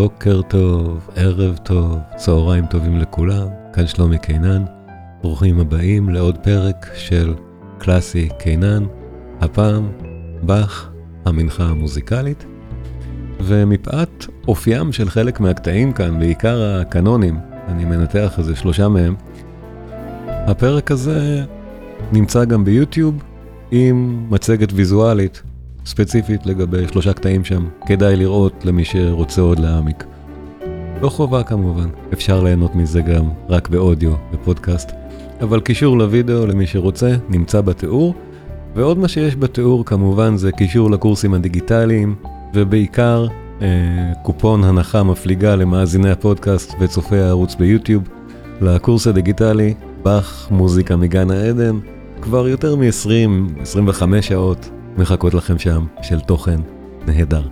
בוקר טוב, ערב טוב, צהריים טובים לכולם, כאן שלומי קינן, ברוכים הבאים לעוד פרק של קלאסי קינן, הפעם באך, המנחה המוזיקלית, ומפאת אופיים של חלק מהקטעים כאן, בעיקר הקנונים, אני מנתח איזה שלושה מהם, הפרק הזה נמצא גם ביוטיוב עם מצגת ויזואלית ספציפית לגבי שלושה קטעים שם, כדאי לראות למי שרוצה עוד להעמיק. לא חובה כמובן, אפשר ליהנות מזה גם רק באודיו, בפודקאסט, אבל קישור לוידאו למי שרוצה נמצא בתיאור, ועוד מה שיש בתיאור כמובן זה קישור לקורסים הדיגיטליים, ובעיקר אה, קופון הנחה מפליגה למאזיני הפודקאסט וצופי הערוץ ביוטיוב, לקורס הדיגיטלי, באך מוזיקה מגן העדן, כבר יותר מ-20-25 שעות מחכות לכם שם של תוכן נהדר.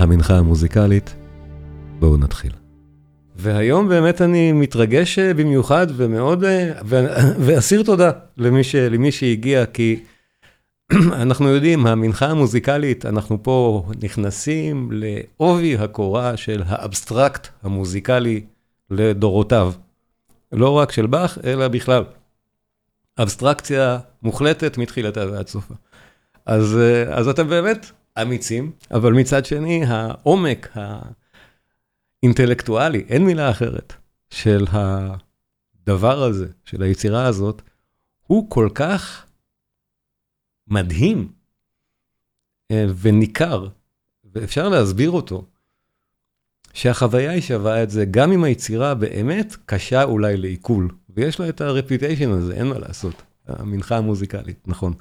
המנחה המוזיקלית, בואו נתחיל. והיום באמת אני מתרגש במיוחד ומאוד, ואסיר תודה למי, ש, למי שהגיע, כי אנחנו יודעים, המנחה המוזיקלית, אנחנו פה נכנסים לעובי הקורה של האבסטרקט המוזיקלי לדורותיו. לא רק של באך, אלא בכלל. אבסטרקציה מוחלטת מתחילתה ועד סופה. אז, אז אתם באמת אמיצים, אבל מצד שני, העומק האינטלקטואלי, אין מילה אחרת, של הדבר הזה, של היצירה הזאת, הוא כל כך מדהים אה, וניכר, ואפשר להסביר אותו, שהחוויה היא שווה את זה, גם אם היצירה באמת קשה אולי לעיכול. ויש לה את ה reputation הזה, אין מה לעשות. המנחה המוזיקלית, נכון.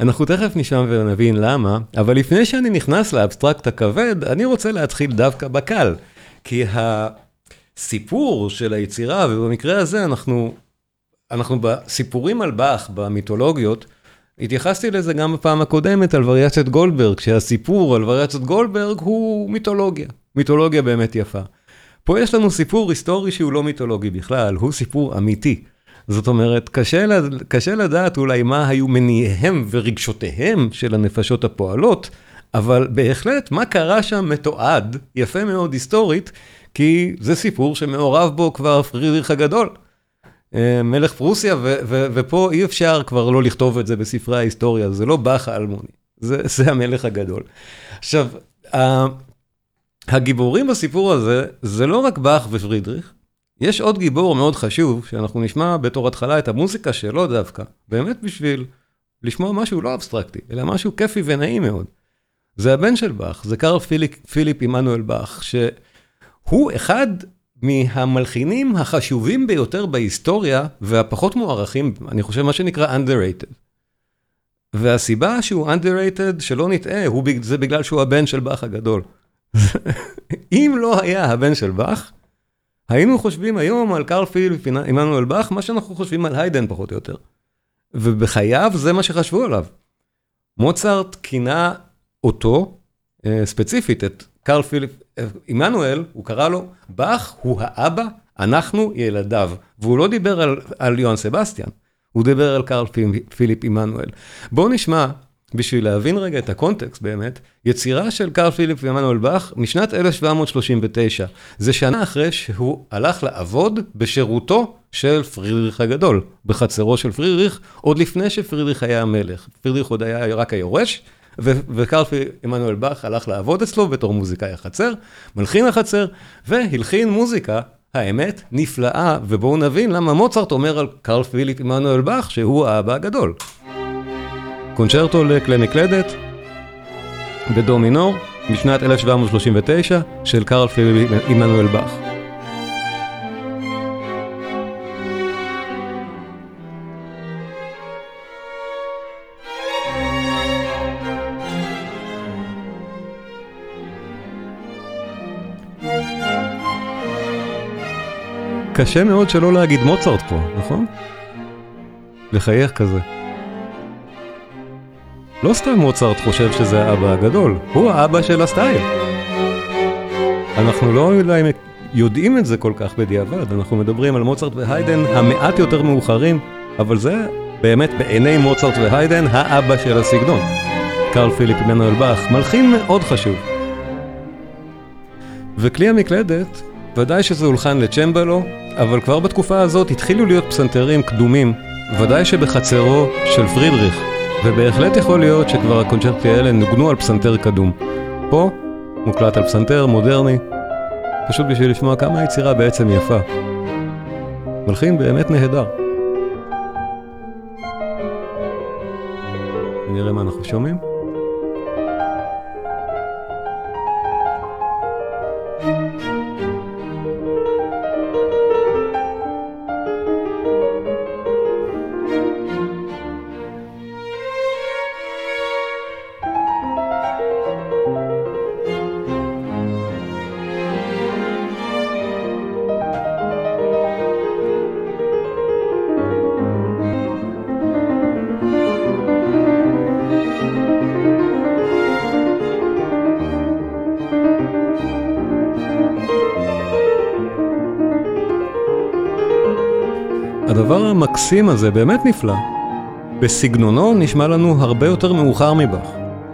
אנחנו תכף נשמע ונבין למה, אבל לפני שאני נכנס לאבסטרקט הכבד, אני רוצה להתחיל דווקא בקל. כי הסיפור של היצירה, ובמקרה הזה אנחנו, אנחנו בסיפורים על באך, במיתולוגיות, התייחסתי לזה גם בפעם הקודמת על וריאציית גולדברג, שהסיפור על וריאציית גולדברג הוא מיתולוגיה, מיתולוגיה באמת יפה. פה יש לנו סיפור היסטורי שהוא לא מיתולוגי בכלל, הוא סיפור אמיתי. זאת אומרת, קשה. קשה לדעת אולי מה היו מניעיהם ורגשותיהם של הנפשות הפועלות, אבל בהחלט מה קרה שם מתועד, יפה מאוד היסטורית, כי זה סיפור שמעורב בו כבר פרידריך הגדול. אה, מלך פרוסיה, ו- ו- ופה אי אפשר כבר לא לכתוב את זה בספרי ההיסטוריה, זה לא באך האלמוני, זה, זה המלך הגדול. עכשיו, הגיבורים בסיפור הזה, זה לא רק באך ופרידריך, יש עוד גיבור מאוד חשוב, שאנחנו נשמע בתור התחלה את המוזיקה שלו דווקא, באמת בשביל לשמוע משהו לא אבסטרקטי, אלא משהו כיפי ונעים מאוד. זה הבן של באך, זה קרל פיליפ, פיליפ עמנואל באך, שהוא אחד מהמלחינים החשובים ביותר בהיסטוריה, והפחות מוערכים, אני חושב מה שנקרא underrated. והסיבה שהוא underrated, שלא נטעה, זה בגלל שהוא הבן של באך הגדול. אם לא היה הבן של באך, היינו חושבים היום על קרל פיליפ עמנואל באך, מה שאנחנו חושבים על היידן פחות או יותר. ובחייו זה מה שחשבו עליו. מוצרט כינה אותו, אה, ספציפית, את קרל פיליפ עמנואל, הוא קרא לו, באך הוא האבא, אנחנו ילדיו. והוא לא דיבר על, על יוהן סבסטיאן, הוא דיבר על קרל פיליפ עמנואל. בואו נשמע בשביל להבין רגע את הקונטקסט באמת, יצירה של קרל פיליפ ועמנואל באך משנת 1739. זה שנה אחרי שהוא הלך לעבוד בשירותו של פרידריך הגדול, בחצרו של פרידריך, עוד לפני שפרידריך היה המלך. פרידריך עוד היה רק היורש, וקרל עמנואל באך הלך לעבוד אצלו בתור מוזיקאי החצר, מלחין החצר, והלחין מוזיקה האמת, נפלאה, ובואו נבין למה מוצרט אומר על קרל פיליפ עמנואל באך שהוא האבא הגדול. קונצ'רטו לכלי מקלדת בדו מינור משנת 1739 של קרל פיליפ עמנואל באך. קשה מאוד שלא להגיד מוצרט פה, נכון? לחייך כזה. לא סתם מוצרט חושב שזה האבא הגדול, הוא האבא של הסטייל. אנחנו לא יודעים, יודעים את זה כל כך בדיעבד, אנחנו מדברים על מוצרט והיידן המעט יותר מאוחרים, אבל זה באמת בעיני מוצרט והיידן האבא של הסגנון. קרל פיליפ מנואל באך, מלחין מאוד חשוב. וכלי המקלדת, ודאי שזה הולחן לצ'מבלו, אבל כבר בתקופה הזאת התחילו להיות פסנתרים קדומים, ודאי שבחצרו של פרידריך, ובהחלט יכול להיות שכבר הקונצ'רטי האלה נוגנו על פסנתר קדום. פה מוקלט על פסנתר מודרני, פשוט בשביל לשמוע כמה היצירה בעצם יפה. מלחין באמת נהדר. נראה מה אנחנו שומעים. המקסים הזה באמת נפלא. בסגנונו נשמע לנו הרבה יותר מאוחר מבאך.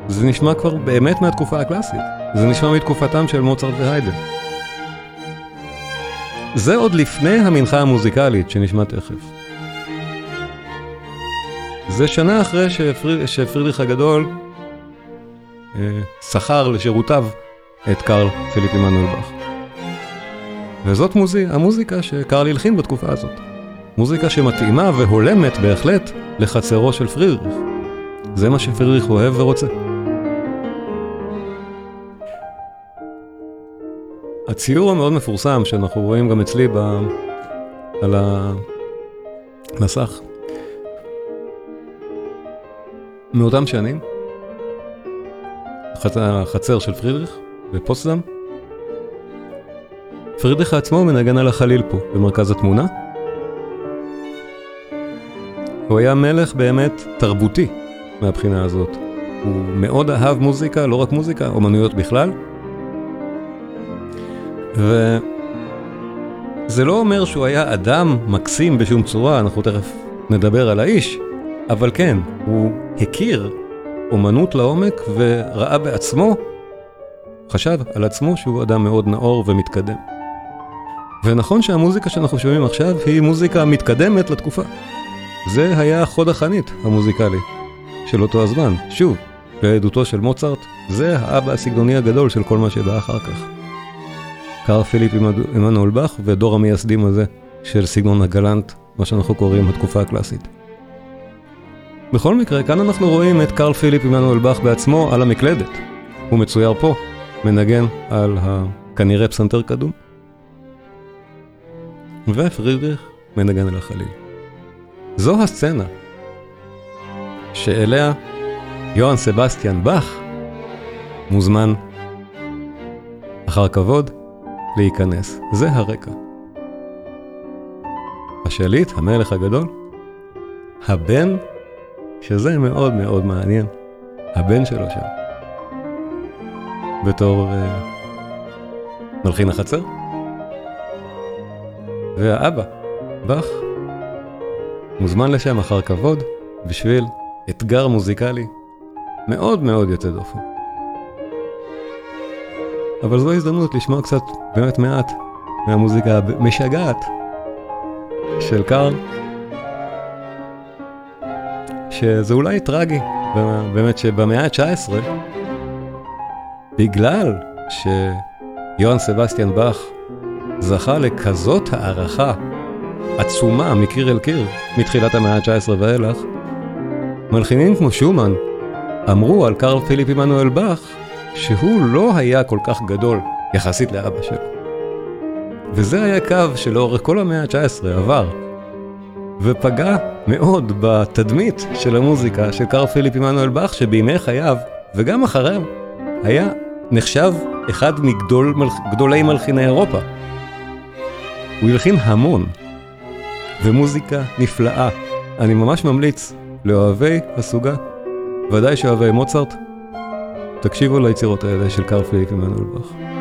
זה נשמע כבר באמת מהתקופה הקלאסית. זה נשמע מתקופתם של מוצרט והיידן. זה עוד לפני המנחה המוזיקלית שנשמע תכף. זה שנה אחרי שפריד, שפרידריך הגדול אה, שכר לשירותיו את קרל פיליפ עמנואל באך. וזאת מוזי, המוזיקה שקרל הלחין בתקופה הזאת. מוזיקה שמתאימה והולמת בהחלט לחצרו של פרידריך. זה מה שפרידריך אוהב ורוצה. הציור המאוד מפורסם שאנחנו רואים גם אצלי ב... על המסך, מאותם שנים, החצר של פרידריך בפוסטדם. פרידריך עצמו מנגן על החליל פה, במרכז התמונה. הוא היה מלך באמת תרבותי מהבחינה הזאת. הוא מאוד אהב מוזיקה, לא רק מוזיקה, אומנויות בכלל. וזה לא אומר שהוא היה אדם מקסים בשום צורה, אנחנו תכף נדבר על האיש, אבל כן, הוא הכיר אומנות לעומק וראה בעצמו, חשב על עצמו שהוא אדם מאוד נאור ומתקדם. ונכון שהמוזיקה שאנחנו שומעים עכשיו היא מוזיקה מתקדמת לתקופה. זה היה חוד החנית המוזיקלי של אותו הזמן. שוב, לעדותו של מוצרט, זה האבא הסגנוני הגדול של כל מה שבא אחר כך. קרל פיליפ עמנואל באך ודור המייסדים הזה של סגנון הגלנט, מה שאנחנו קוראים התקופה הקלאסית. בכל מקרה, כאן אנחנו רואים את קרל פיליפ עמנואל באך בעצמו על המקלדת. הוא מצויר פה, מנגן על כנראה פסנתר קדום. ופרידריך מנגן על החליל. זו הסצנה שאליה יוהאן סבסטיאן באך מוזמן אחר כבוד להיכנס. זה הרקע. השליט, המלך הגדול, הבן, שזה מאוד מאוד מעניין, הבן שלו שם, בתור uh, מלחין החצר, והאבא, באך, מוזמן לשם אחר כבוד בשביל אתגר מוזיקלי מאוד מאוד יוצא דופן. אבל זו הזדמנות לשמוע קצת, באמת מעט, מהמוזיקה המשגעת של קארל, שזה אולי טרגי, באמת שבמאה ה-19, בגלל שיוהאן סבסטיאן באך זכה לכזאת הערכה עצומה מקיר אל קיר, מתחילת המאה ה-19 ואילך, מלחינים כמו שומן אמרו על קרל פיליפ עמנואל באך שהוא לא היה כל כך גדול יחסית לאבא שלו. וזה היה קו שלאורך כל המאה ה-19 עבר, ופגע מאוד בתדמית של המוזיקה של קרל פיליפ עמנואל באך, שבימי חייו, וגם אחריו, היה נחשב אחד מגדולי מלחיני אירופה. הוא הלחין המון, ומוזיקה נפלאה. אני ממש ממליץ לאוהבי הסוגה, ודאי שאוהבי מוצרט, תקשיבו ליצירות האלה של קרל פיליפ עמנואל באך.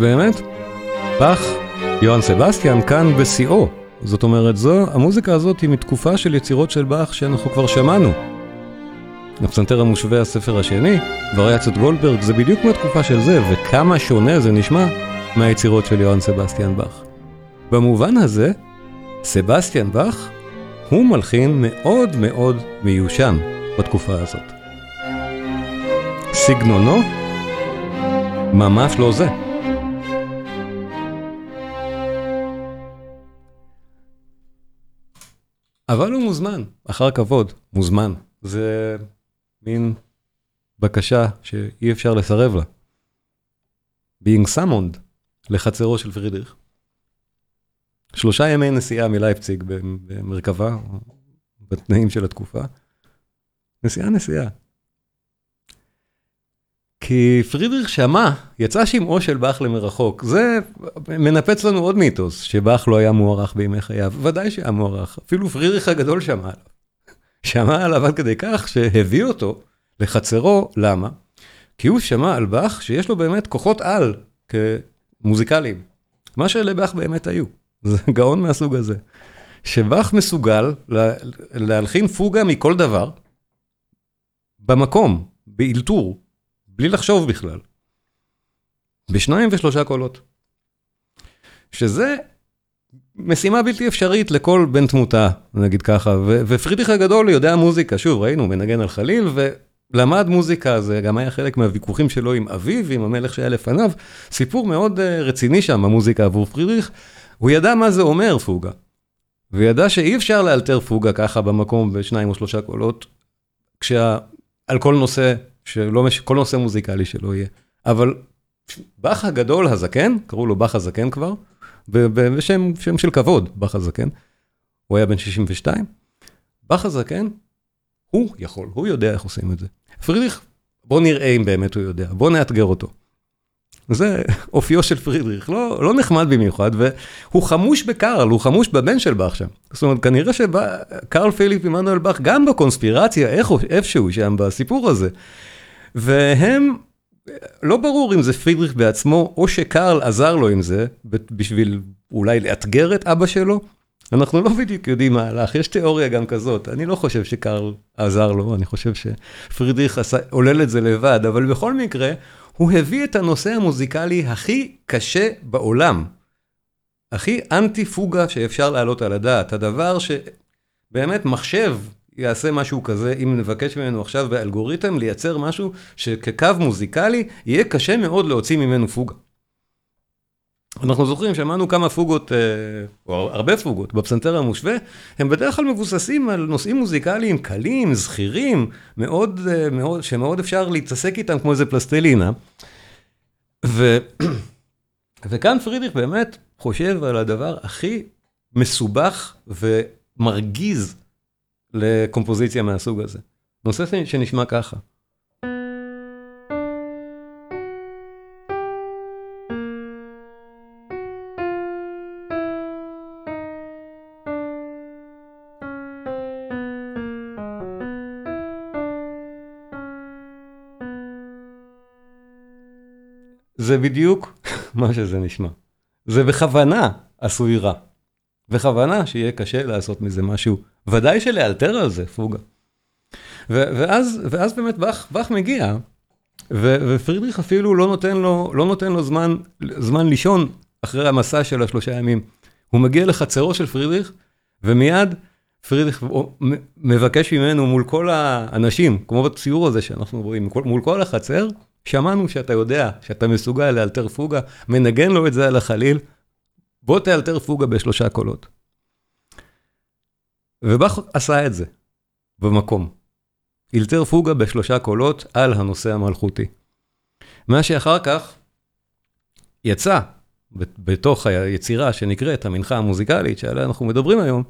באמת, באך, יוהאן סבסטיאן כאן בשיאו. זאת אומרת, זו, המוזיקה הזאת היא מתקופה של יצירות של באך שאנחנו כבר שמענו. הפסנתר המושווה הספר השני, וריאציות גולדברג, זה בדיוק מהתקופה של זה, וכמה שונה זה נשמע מהיצירות של יוהאן סבסטיאן באך. במובן הזה, סבסטיאן באך הוא מלחין מאוד מאוד מיושן בתקופה הזאת. סגנונו ממש לא זה. אבל הוא מוזמן, אחר כבוד, מוזמן. זה מין בקשה שאי אפשר לסרב לה. being summoned לחצרו של פרידריך. שלושה ימי נסיעה מלייפציג במרכבה, בתנאים של התקופה. נסיעה נסיעה. כי פרידריך שמע, יצא שמעו של באך למרחוק. זה מנפץ לנו עוד מיתוס, שבאך לא היה מוערך בימי חייו. ודאי שהיה מוערך, אפילו פרידריך הגדול שמע עליו. שמע עליו עד כדי כך שהביא אותו לחצרו, למה? כי הוא שמע על באך שיש לו באמת כוחות על כמוזיקליים. מה שלבאך באמת היו. זה גאון מהסוג הזה. שבאך מסוגל להלחין פוגה מכל דבר, במקום, באלתור, בלי לחשוב בכלל. בשניים ושלושה קולות. שזה משימה בלתי אפשרית לכל בן תמותה, נגיד ככה, ופרידריך הגדול יודע מוזיקה, שוב, ראינו, מנגן על חליל, ולמד מוזיקה, זה גם היה חלק מהוויכוחים שלו עם אביו, עם המלך שהיה לפניו, סיפור מאוד אה, רציני שם, המוזיקה עבור פרידריך, הוא ידע מה זה אומר פוגה, וידע שאי אפשר לאלתר פוגה ככה במקום בשניים או שלושה קולות, כשה... על כל נושא, שלא מש... כל נושא מוזיקלי שלא יהיה. אבל באך הגדול הזקן, קראו לו באך הזקן כבר, בשם שם של כבוד, באך הזקן, הוא היה בן 62, באך הזקן, הוא יכול, הוא יודע איך עושים את זה. פרידריך, בוא נראה אם באמת הוא יודע, בוא נאתגר אותו. זה אופיו של פרידריך, לא, לא נחמד במיוחד, והוא חמוש בקרל, הוא חמוש בבן של באך שם. זאת אומרת, כנראה שקרל פיליפ עמנואל באך גם בקונספירציה, איך, איפשהו שם בסיפור הזה. והם, לא ברור אם זה פרידריך בעצמו, או שקרל עזר לו עם זה, בשביל אולי לאתגר את אבא שלו. אנחנו לא בדיוק יודעים מה הלך, יש תיאוריה גם כזאת, אני לא חושב שקרל עזר לו, אני חושב שפרידריך עולל את זה לבד, אבל בכל מקרה, הוא הביא את הנושא המוזיקלי הכי קשה בעולם. הכי אנטי פוגה שאפשר להעלות על הדעת. הדבר שבאמת מחשב יעשה משהו כזה, אם נבקש ממנו עכשיו באלגוריתם לייצר משהו שכקו מוזיקלי יהיה קשה מאוד להוציא ממנו פוגה. אנחנו זוכרים, שמענו כמה פוגות, אה, או הרבה פוגות, בפסנתר המושווה, הם בדרך כלל מבוססים על נושאים מוזיקליים קלים, זכירים, מאוד, אה, מאוד, שמאוד אפשר להתעסק איתם כמו איזה פלסטלינה. ו... וכאן פרידריך באמת חושב על הדבר הכי מסובך ומרגיז לקומפוזיציה מהסוג הזה. נושא שנשמע ככה. זה בדיוק מה שזה נשמע. זה בכוונה עשוי רע. בכוונה שיהיה קשה לעשות מזה משהו, ודאי שלאלתר על זה, פוגה. ואז, ואז באמת באך, באך מגיע, ו, ופרידריך אפילו לא נותן לו, לא נותן לו זמן, זמן לישון אחרי המסע של השלושה ימים. הוא מגיע לחצרו של פרידריך, ומיד פרידריך מבקש ממנו מול כל האנשים, כמו בציור הזה שאנחנו רואים, מול כל החצר, שמענו שאתה יודע, שאתה מסוגל לאלתר פוגה, מנגן לו את זה על החליל, בוא תאלתר פוגה בשלושה קולות. ובאך עשה את זה, במקום. אלתר פוגה בשלושה קולות על הנושא המלכותי. מה שאחר כך יצא בתוך היצירה שנקראת המנחה המוזיקלית שעליה אנחנו מדברים היום,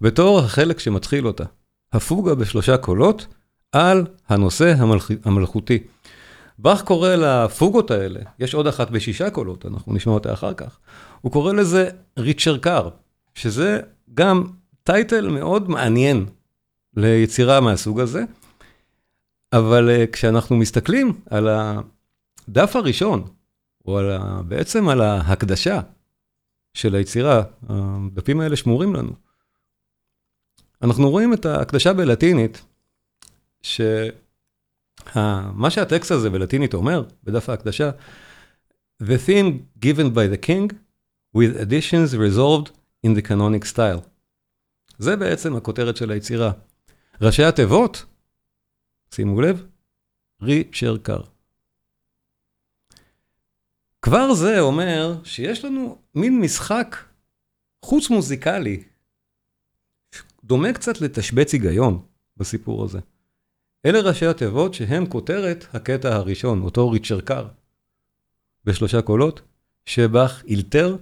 בתור החלק שמתחיל אותה. הפוגה בשלושה קולות על הנושא המלכ... המלכותי. באך קורא לפוגות האלה, יש עוד אחת בשישה קולות, אנחנו נשמע אותה אחר כך, הוא קורא לזה ריצ'ר קאר, שזה גם טייטל מאוד מעניין ליצירה מהסוג הזה, אבל uh, כשאנחנו מסתכלים על הדף הראשון, הוא על ה... בעצם על ההקדשה של היצירה. הדפים האלה שמורים לנו. אנחנו רואים את ההקדשה בלטינית, שמה שהטקסט הזה בלטינית אומר, בדף ההקדשה, The theme given by the king with additions resolved in the canonic style. זה בעצם הכותרת של היצירה. ראשי התיבות, שימו לב, רי שרקר. כבר זה אומר שיש לנו מין משחק חוץ מוזיקלי, דומה קצת לתשבץ היגיון בסיפור הזה. אלה ראשי התיבות שהם כותרת הקטע הראשון, אותו ריצ'רקר, בשלושה קולות, שבח אילתר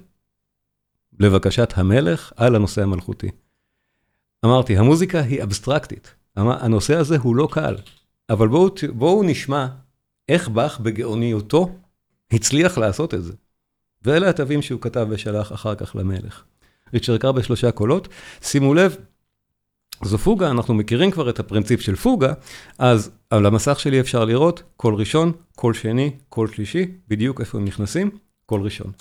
לבקשת המלך על הנושא המלכותי. אמרתי, המוזיקה היא אבסטרקטית, הנושא הזה הוא לא קל, אבל בואו בוא נשמע איך באך בגאוניותו הצליח לעשות את זה. ואלה התווים שהוא כתב ושלח אחר כך למלך. ריצ'רקר בשלושה קולות, שימו לב, זו פוגה, אנחנו מכירים כבר את הפרינציפ של פוגה, אז על המסך שלי אפשר לראות קול ראשון, קול שני, קול שלישי, בדיוק איפה הם נכנסים, קול ראשון.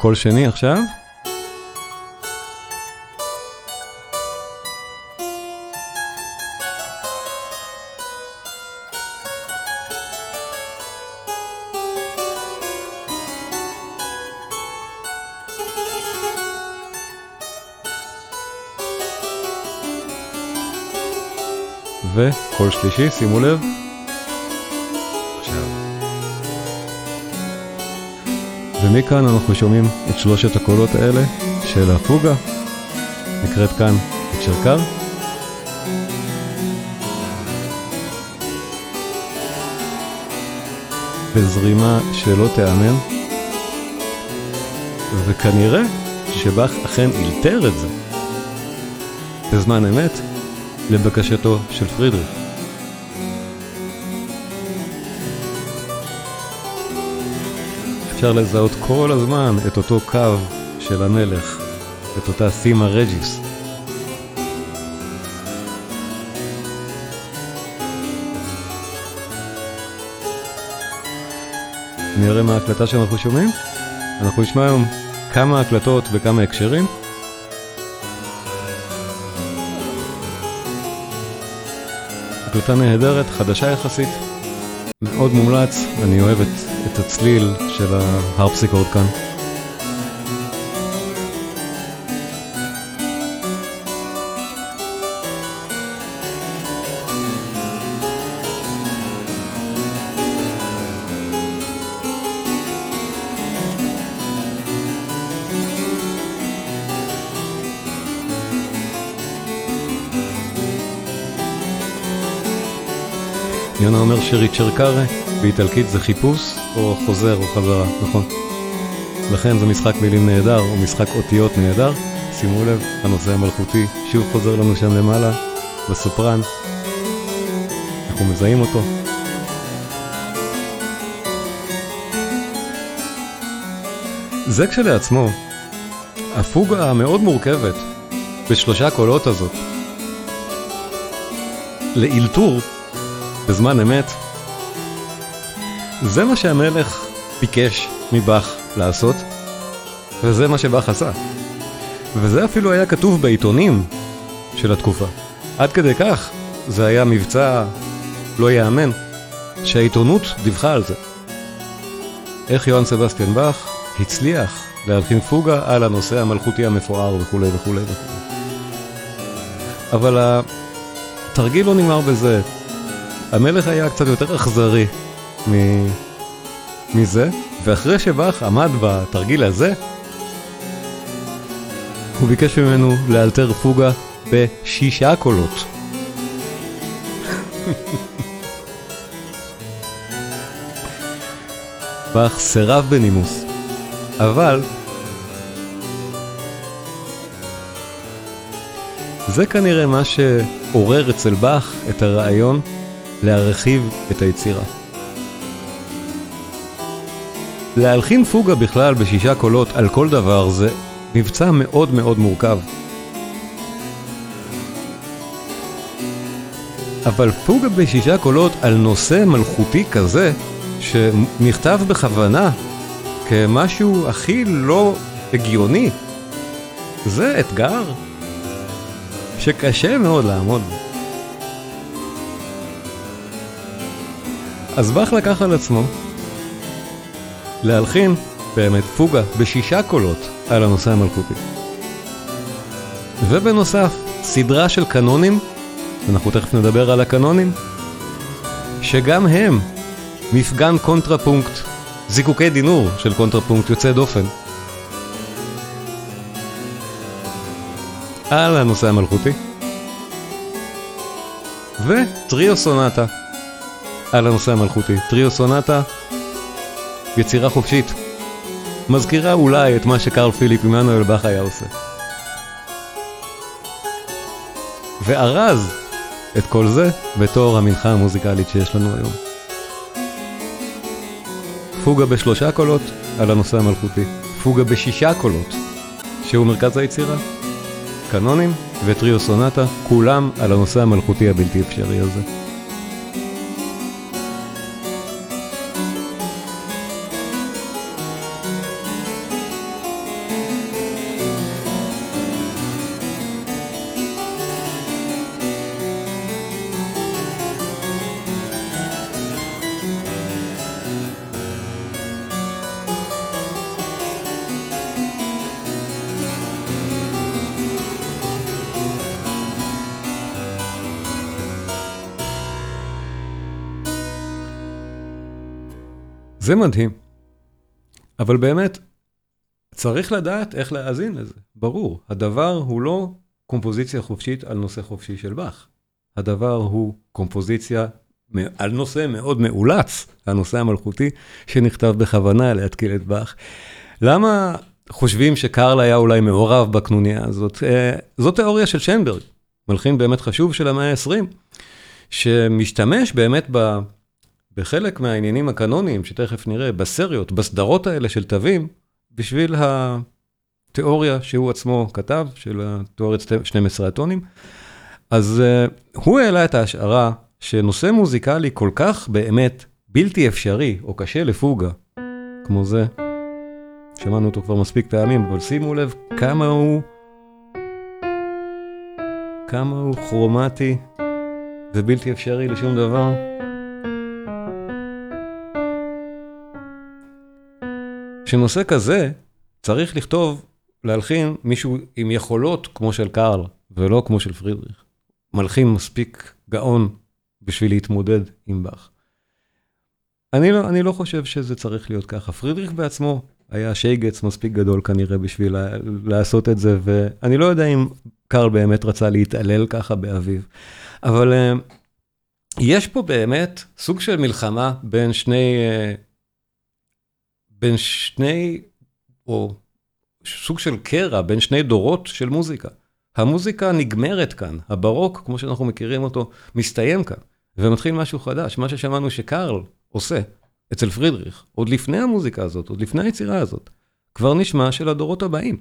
קול שני עכשיו. וקול שלישי, שימו לב. ומכאן אנחנו שומעים את שלושת הקולות האלה של הפוגה, נקראת כאן את שרקר. בזרימה שלא תיאמן, וכנראה שבאך אכן אילתר את זה בזמן אמת לבקשתו של פרידריך. אפשר לזהות כל הזמן את אותו קו של המלך, את אותה thema regis. נראה מה ההקלטה שאנחנו שומעים. אנחנו נשמע היום כמה הקלטות וכמה הקשרים. הקלטה נהדרת, חדשה יחסית, מאוד מומלץ, אני אוהב את את הצליל של ההרפסיקורד כאן. יונה אומר שריצ'רקארה באיטלקית זה חיפוש או חוזר או חזרה, נכון. לכן זה משחק מילים נהדר, או משחק אותיות נהדר. שימו לב, הנושא המלכותי שוב חוזר לנו שם למעלה, בסופרן. אנחנו מזהים אותו. זה כשלעצמו, הפוגה המאוד מורכבת בשלושה קולות הזאת, לאלתור בזמן אמת, זה מה שהמלך ביקש מבאך לעשות, וזה מה שבאך עשה. וזה אפילו היה כתוב בעיתונים של התקופה. עד כדי כך, זה היה מבצע לא ייאמן, שהעיתונות דיווחה על זה. איך יוהאן סבסטיאן באך הצליח להלחין פוגה על הנושא המלכותי המפואר וכולי וכולי וכולי. אבל התרגיל לא נגמר בזה. המלך היה קצת יותר אכזרי מזה, ואחרי שבאך עמד בתרגיל הזה, הוא ביקש ממנו לאלתר פוגה בשישה קולות. באך סירב בנימוס, אבל זה כנראה מה שעורר אצל באך את הרעיון להרחיב את היצירה. להלחין פוגה בכלל בשישה קולות על כל דבר זה מבצע מאוד מאוד מורכב. אבל פוגה בשישה קולות על נושא מלכותי כזה, שנכתב בכוונה כמשהו הכי לא הגיוני, זה אתגר שקשה מאוד לעמוד בו. אז באך לקח על עצמו להלחין באמת פוגה בשישה קולות על הנושא המלכותי. ובנוסף, סדרה של קנונים, אנחנו תכף נדבר על הקנונים, שגם הם מפגן קונטרפונקט, זיקוקי דינור של קונטרפונקט יוצא דופן. על הנושא המלכותי. וטריו סונטה על הנושא המלכותי. טריו סונטה, יצירה חופשית. מזכירה אולי את מה שקרל פיליפ עמנואל באך היה עושה. וארז את כל זה בתור המנחה המוזיקלית שיש לנו היום. פוגה בשלושה קולות על הנושא המלכותי, פוגה בשישה קולות, שהוא מרכז היצירה, קנונים וטריו סונטה, כולם על הנושא המלכותי הבלתי אפשרי הזה. זה מדהים. אבל באמת, צריך לדעת איך להאזין לזה, ברור. הדבר הוא לא קומפוזיציה חופשית על נושא חופשי של באך. הדבר הוא קומפוזיציה על נושא מאוד מאולץ, הנושא המלכותי, שנכתב בכוונה להתקיל את באך. למה חושבים שקרל היה אולי מעורב בקנוניה הזאת? אה, זו תיאוריה של שיינברג, מלחין באמת חשוב של המאה ה-20, שמשתמש באמת ב... בחלק מהעניינים הקנוניים, שתכף נראה, בסריות, בסדרות האלה של תווים, בשביל התיאוריה שהוא עצמו כתב, של התיאוריית 12 הטונים. אז uh, הוא העלה את ההשערה שנושא מוזיקלי כל כך באמת בלתי אפשרי או קשה לפוגה, כמו זה, שמענו אותו כבר מספיק פעמים, אבל שימו לב כמה הוא, כמה הוא כרומטי ובלתי אפשרי לשום דבר. שנושא כזה צריך לכתוב, להלחין מישהו עם יכולות כמו של קארל, ולא כמו של פרידריך. מלחין מספיק גאון בשביל להתמודד עם באך. אני לא, אני לא חושב שזה צריך להיות ככה. פרידריך בעצמו היה שייגץ מספיק גדול כנראה בשביל לעשות את זה, ואני לא יודע אם קארל באמת רצה להתעלל ככה באביו. אבל uh, יש פה באמת סוג של מלחמה בין שני uh, בין שני, או סוג של קרע בין שני דורות של מוזיקה. המוזיקה נגמרת כאן, הברוק, כמו שאנחנו מכירים אותו, מסתיים כאן, ומתחיל משהו חדש, מה ששמענו שקארל עושה אצל פרידריך, עוד לפני המוזיקה הזאת, עוד לפני היצירה הזאת, כבר נשמע של הדורות הבאים.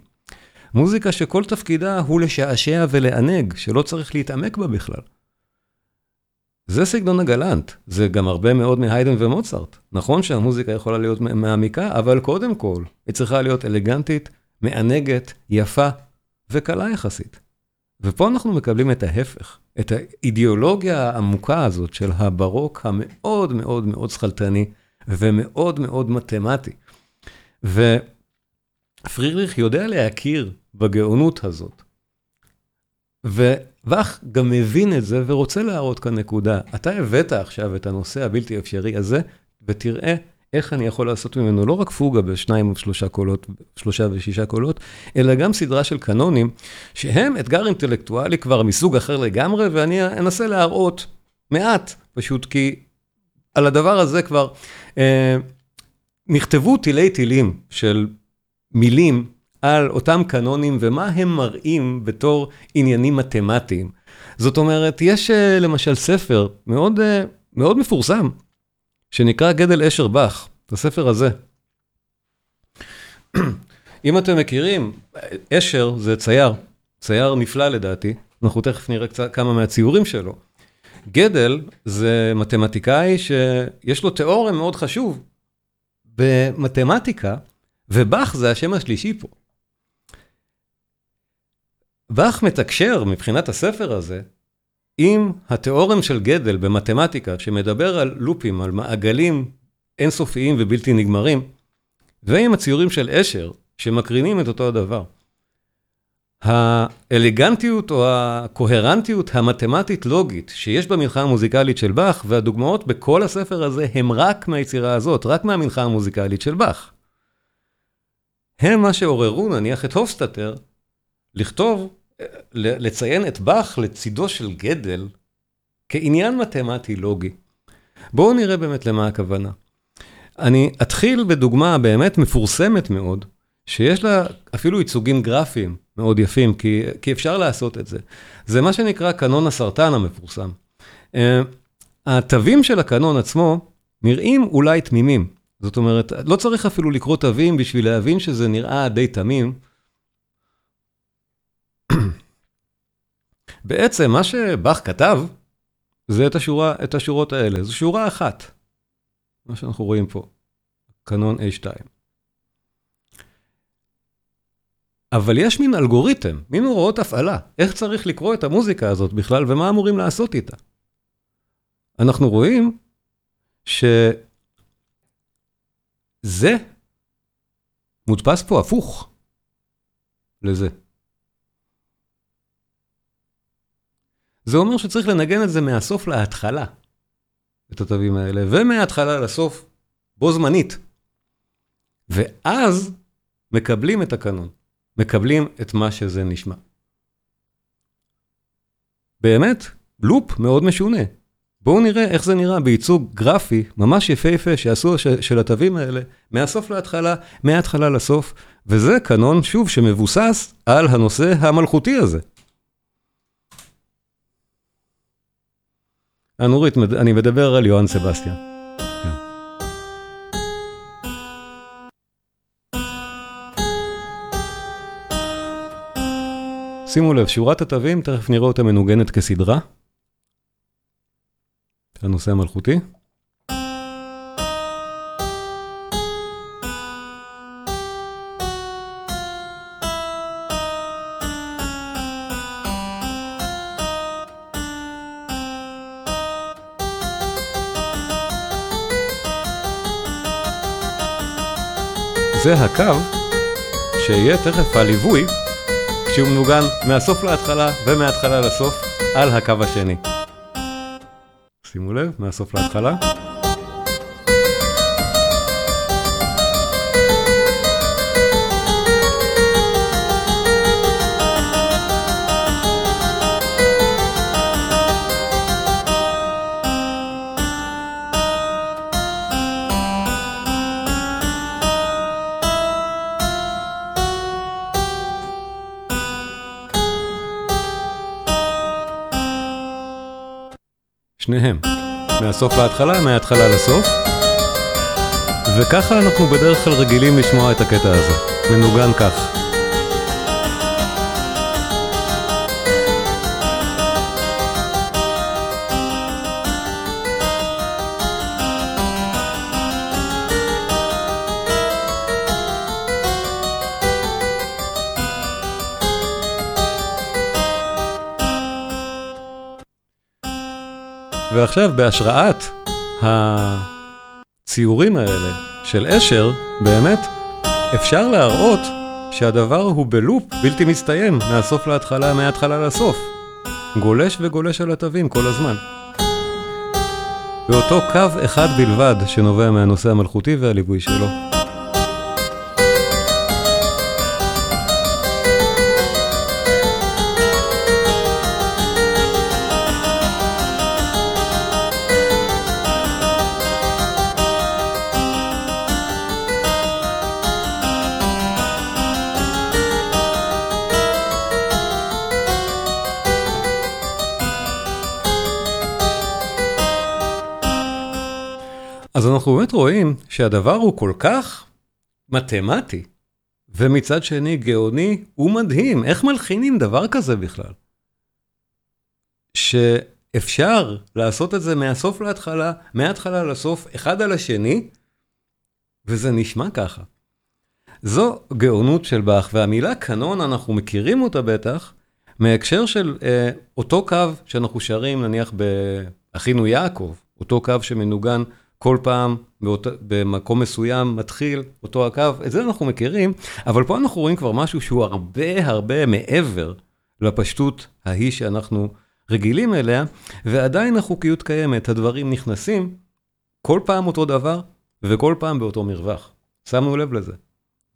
מוזיקה שכל תפקידה הוא לשעשע ולענג, שלא צריך להתעמק בה בכלל. זה סגנון הגלנט, זה גם הרבה מאוד מהיידן ומוצרט. נכון שהמוזיקה יכולה להיות מעמיקה, אבל קודם כל, היא צריכה להיות אלגנטית, מענגת, יפה וקלה יחסית. ופה אנחנו מקבלים את ההפך, את האידיאולוגיה העמוקה הזאת של הברוק המאוד מאוד מאוד שכלתני ומאוד מאוד מתמטי. ופרידריך יודע להכיר בגאונות הזאת. ובאך גם מבין את זה ורוצה להראות כאן נקודה. אתה הבאת עכשיו את הנושא הבלתי אפשרי הזה, ותראה איך אני יכול לעשות ממנו לא רק פוגה בשניים או שלושה קולות, שלושה ושישה קולות, אלא גם סדרה של קנונים, שהם אתגר אינטלקטואלי כבר מסוג אחר לגמרי, ואני אנסה להראות מעט, פשוט כי על הדבר הזה כבר אה, נכתבו תילי תילים של מילים על אותם קנונים ומה הם מראים בתור עניינים מתמטיים. זאת אומרת, יש אה, למשל ספר מאוד, אה, מאוד מפורסם, שנקרא גדל אשר באך, את הספר הזה. אם אתם מכירים, אשר זה צייר, צייר נפלא לדעתי, אנחנו תכף נראה קצת כמה מהציורים שלו. גדל זה מתמטיקאי שיש לו תיאוריה מאוד חשוב במתמטיקה, ובאך זה השם השלישי פה. באך מתקשר מבחינת הספר הזה עם התיאורם של גדל במתמטיקה, שמדבר על לופים, על מעגלים אינסופיים ובלתי נגמרים, ועם הציורים של אשר, שמקרינים את אותו הדבר. האלגנטיות או הקוהרנטיות המתמטית-לוגית שיש במנחה המוזיקלית של באך, והדוגמאות בכל הספר הזה הם רק מהיצירה הזאת, רק מהמנחה המוזיקלית של באך. הם מה שעוררו נניח את הופסטאטר לכתוב, לציין את באך לצידו של גדל כעניין מתמטי-לוגי. בואו נראה באמת למה הכוונה. אני אתחיל בדוגמה באמת מפורסמת מאוד, שיש לה אפילו ייצוגים גרפיים מאוד יפים, כי, כי אפשר לעשות את זה. זה מה שנקרא קנון הסרטן המפורסם. Uh, התווים של הקנון עצמו נראים אולי תמימים. זאת אומרת, לא צריך אפילו לקרוא תווים בשביל להבין שזה נראה די תמים. בעצם מה שבאך כתב, זה את, השורה, את השורות האלה. זו שורה אחת, מה שאנחנו רואים פה, קנון A2. אבל יש מין אלגוריתם, מין הוראות הפעלה, איך צריך לקרוא את המוזיקה הזאת בכלל ומה אמורים לעשות איתה. אנחנו רואים שזה מודפס פה הפוך לזה. זה אומר שצריך לנגן את זה מהסוף להתחלה, את התווים האלה, ומההתחלה לסוף, בו זמנית. ואז מקבלים את הקנון. מקבלים את מה שזה נשמע. באמת, לופ מאוד משונה. בואו נראה איך זה נראה בייצוג גרפי ממש יפהפה שעשו של התווים האלה מהסוף להתחלה, מההתחלה לסוף, וזה קנון, שוב, שמבוסס על הנושא המלכותי הזה. הנורית, אני מדבר על יוהאן סבסטיאן. שימו לב, שורת התווים, תכף נראה אותה מנוגנת כסדרה. הנושא המלכותי. זה הקו שיהיה תכף הליווי כשהוא מנוגן מהסוף להתחלה ומההתחלה לסוף על הקו השני. שימו לב, מהסוף להתחלה. מהסוף להתחלה, מההתחלה לסוף. וככה אנחנו בדרך כלל רגילים לשמוע את הקטע הזה. מנוגן כך. ועכשיו, בהשראת הציורים האלה של אשר, באמת, אפשר להראות שהדבר הוא בלופ בלתי מסתיים, מהסוף להתחלה, מההתחלה לסוף. גולש וגולש על התווים כל הזמן. באותו קו אחד בלבד שנובע מהנושא המלכותי והליווי שלו. אז אנחנו באמת רואים שהדבר הוא כל כך מתמטי, ומצד שני גאוני ומדהים. איך מלחינים דבר כזה בכלל? שאפשר לעשות את זה מהסוף להתחלה, מההתחלה לסוף, אחד על השני, וזה נשמע ככה. זו גאונות של באך, והמילה קנון, אנחנו מכירים אותה בטח, מהקשר של אה, אותו קו שאנחנו שרים, נניח באחינו יעקב, אותו קו שמנוגן כל פעם באות, במקום מסוים מתחיל אותו הקו, את זה אנחנו מכירים, אבל פה אנחנו רואים כבר משהו שהוא הרבה הרבה מעבר לפשטות ההיא שאנחנו רגילים אליה, ועדיין החוקיות קיימת, הדברים נכנסים כל פעם אותו דבר וכל פעם באותו מרווח. שמנו לב לזה.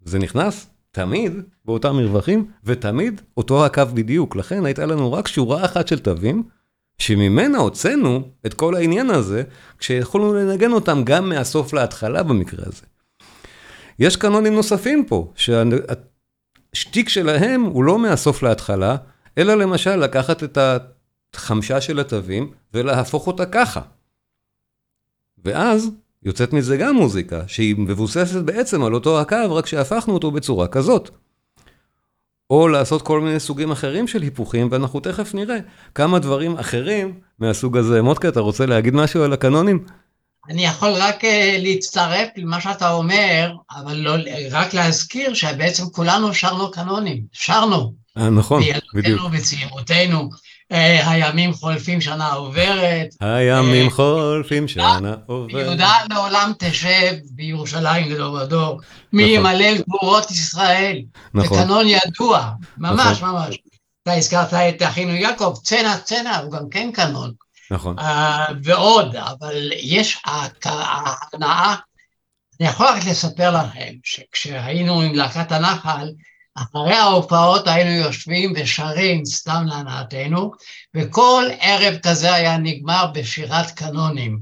זה נכנס תמיד באותם מרווחים, ותמיד אותו הקו בדיוק. לכן הייתה לנו רק שורה אחת של תווים, שממנה הוצאנו את כל העניין הזה, כשיכולנו לנגן אותם גם מהסוף להתחלה במקרה הזה. יש קנונים נוספים פה, שהשטיק שלהם הוא לא מהסוף להתחלה, אלא למשל לקחת את החמשה של התווים ולהפוך אותה ככה. ואז יוצאת מזה גם מוזיקה, שהיא מבוססת בעצם על אותו הקו, רק שהפכנו אותו בצורה כזאת. או לעשות כל מיני סוגים אחרים של היפוכים, ואנחנו תכף נראה כמה דברים אחרים מהסוג הזה. מוטקה, אתה רוצה להגיד משהו על הקנונים? אני יכול רק uh, להצטרף למה שאתה אומר, אבל לא, רק להזכיר שבעצם כולנו שרנו קנונים, שרנו. אה, נכון, בדיוק. בילדותנו וצעירותנו. אה, הימים חולפים, שנה עוברת. הימים חולפים, שנה עוברת. יהודה לעולם תשב בירושלים לדור ודור. מי נכון. ימלל גבורות ישראל. נכון. זה קנון ידוע, ממש נכון. ממש. אתה הזכרת את אחינו יעקב, צנע צנע, הוא גם כן קנון. נכון. Uh, ועוד, אבל יש ההנאה, אני יכול רק לספר לכם שכשהיינו עם להקת הנחל, אחרי ההופעות היינו יושבים ושרים סתם להנאתנו, וכל ערב כזה היה נגמר בשירת קנונים.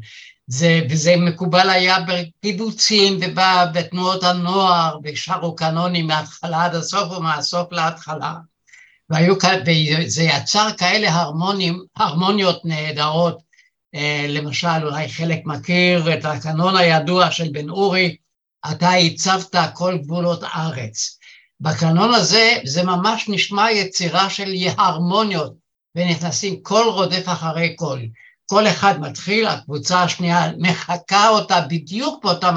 זה, וזה מקובל היה בקיבוצים ובתנועות הנוער, ושרו קנונים מההתחלה עד הסוף ומהסוף להתחלה. והיו, וזה יצר כאלה הרמונים, הרמוניות נהדרות. אה, למשל, אולי חלק מכיר את הקנון הידוע של בן אורי, אתה הצבת כל גבולות ארץ. בקנון הזה זה ממש נשמע יצירה של הרמוניות, ונכנסים כל רודף אחרי כל. כל אחד מתחיל, הקבוצה השנייה מחקה אותה בדיוק באותם,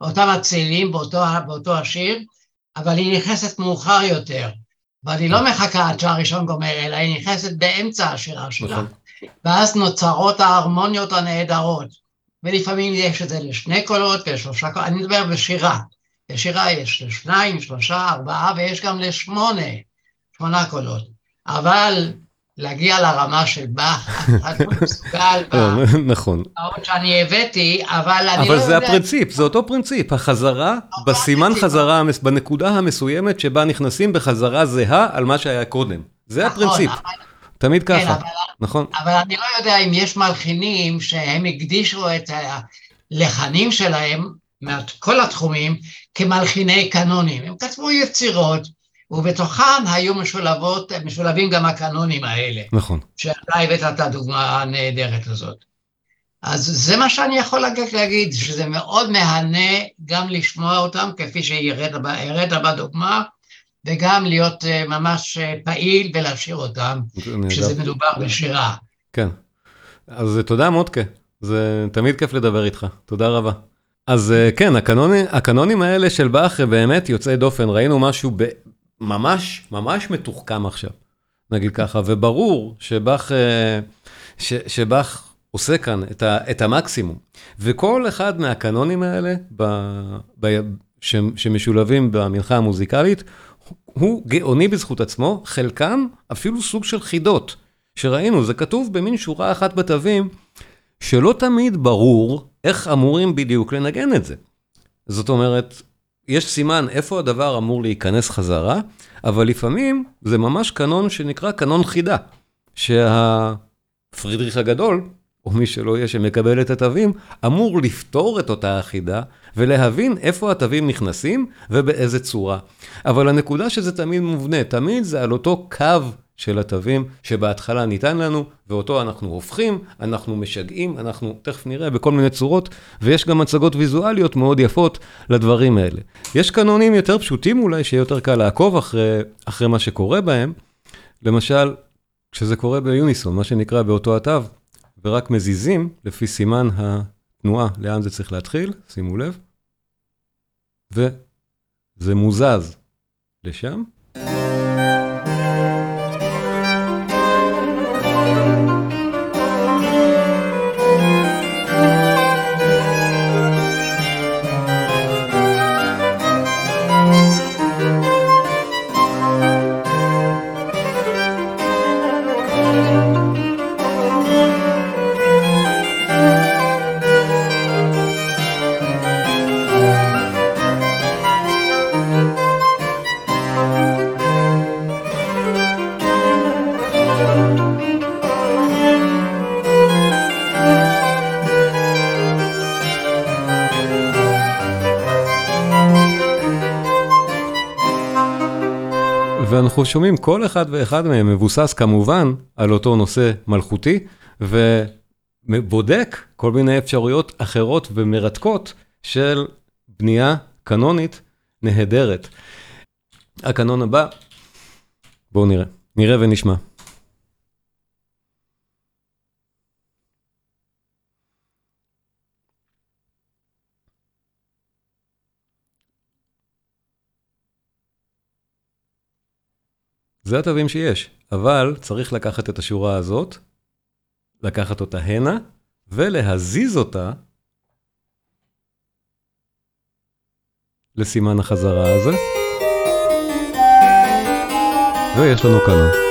באותם הצלילים, באותו, באותו השיר, אבל היא נכנסת מאוחר יותר. אבל היא לא מחכה עד שהראשון גומר, אלא היא נכנסת באמצע השירה שלה. נכון. ואז נוצרות ההרמוניות הנהדרות. ולפעמים יש את זה לשני קולות ולשלושה קולות, אני מדבר בשירה. בשירה יש לשניים, שלושה, ארבעה, ויש גם לשמונה, שמונה קולות. אבל להגיע לרמה של באך, אף אחד לא מסוגל נכון. באות שאני הבאתי, אבל אני לא יודע... אבל זה הפרינציפ, זה אותו פרינציפ, החזרה, בסימן חזרה, בנקודה המסוימת שבה נכנסים בחזרה זהה על מה שהיה קודם. זה נכון, הפרינציפ. תמיד כן, ככה, נכון. אבל אני לא יודע אם יש מלחינים שהם הקדישו את הלחנים שלהם מכל התחומים כמלחיני קנונים. הם כתבו יצירות, ובתוכן היו משולבות, משולבים גם הקנונים האלה. נכון. שאתה הבאת את הדוגמה הנהדרת הזאת. אז זה מה שאני יכול להגיד, שזה מאוד מהנה גם לשמוע אותם, כפי שהראית בדוגמה, וגם להיות אה, ממש אה, פעיל ולהשאיר אותם, כשזה מדובר בשירה. כן. אז תודה מודקה, זה תמיד כיף לדבר איתך, תודה רבה. אז אה, כן, הקנונים, הקנונים האלה של באך באמת יוצאי דופן, ראינו משהו ממש ממש מתוחכם עכשיו, נגיד ככה, וברור שבאך, אה, עושה כאן את, ה, את המקסימום. וכל אחד מהקנונים האלה, ב, שמשולבים במנחה המוזיקלית, הוא גאוני בזכות עצמו, חלקם אפילו סוג של חידות, שראינו, זה כתוב במין שורה אחת בתווים, שלא תמיד ברור איך אמורים בדיוק לנגן את זה. זאת אומרת, יש סימן איפה הדבר אמור להיכנס חזרה, אבל לפעמים זה ממש קנון שנקרא קנון חידה, שהפרידריך הגדול, או מי שלא יהיה שמקבל את התווים, אמור לפתור את אותה החידה ולהבין איפה התווים נכנסים ובאיזה צורה. אבל הנקודה שזה תמיד מובנה, תמיד זה על אותו קו של התווים שבהתחלה ניתן לנו, ואותו אנחנו הופכים, אנחנו משגעים, אנחנו תכף נראה בכל מיני צורות, ויש גם מצגות ויזואליות מאוד יפות לדברים האלה. יש קנונים יותר פשוטים אולי, שיהיה יותר קל לעקוב אחרי, אחרי מה שקורה בהם. למשל, כשזה קורה ביוניסון, מה שנקרא באותו התו, ורק מזיזים לפי סימן התנועה, לאן זה צריך להתחיל, שימו לב, וזה מוזז לשם. ואנחנו שומעים כל אחד ואחד מהם מבוסס כמובן על אותו נושא מלכותי, ובודק כל מיני אפשרויות אחרות ומרתקות של בנייה קנונית נהדרת. הקנון הבא, בואו נראה, נראה ונשמע. זה התווים שיש, אבל צריך לקחת את השורה הזאת, לקחת אותה הנה, ולהזיז אותה לסימן החזרה הזה, ויש לנו קנון.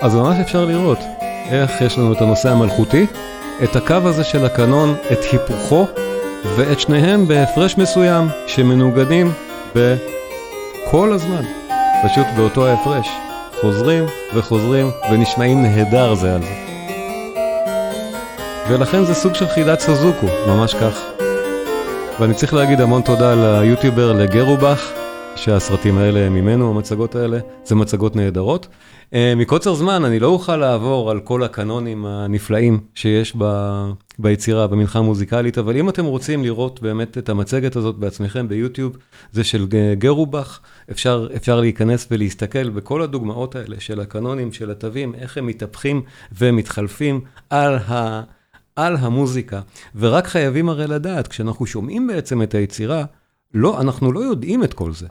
אז ממש אפשר לראות איך יש לנו את הנושא המלכותי, את הקו הזה של הקנון, את היפוכו, ואת שניהם בהפרש מסוים שמנוגדים בכל הזמן, פשוט באותו ההפרש. חוזרים וחוזרים ונשמעים נהדר זה על זה. ולכן זה סוג של חידת סוזוקו, ממש כך. ואני צריך להגיד המון תודה ליוטיובר לגרובך, שהסרטים האלה הם ממנו, המצגות האלה, זה מצגות נהדרות. אה, מקוצר זמן, אני לא אוכל לעבור על כל הקנונים הנפלאים שיש ב, ביצירה, במנחה מוזיקלית, אבל אם אתם רוצים לראות באמת את המצגת הזאת בעצמכם ביוטיוב, זה של גרובך, אפשר, אפשר להיכנס ולהסתכל בכל הדוגמאות האלה של הקנונים, של התווים, איך הם מתהפכים ומתחלפים על ה... על המוזיקה, ורק חייבים הרי לדעת, כשאנחנו שומעים בעצם את היצירה, לא, אנחנו לא יודעים את כל זה.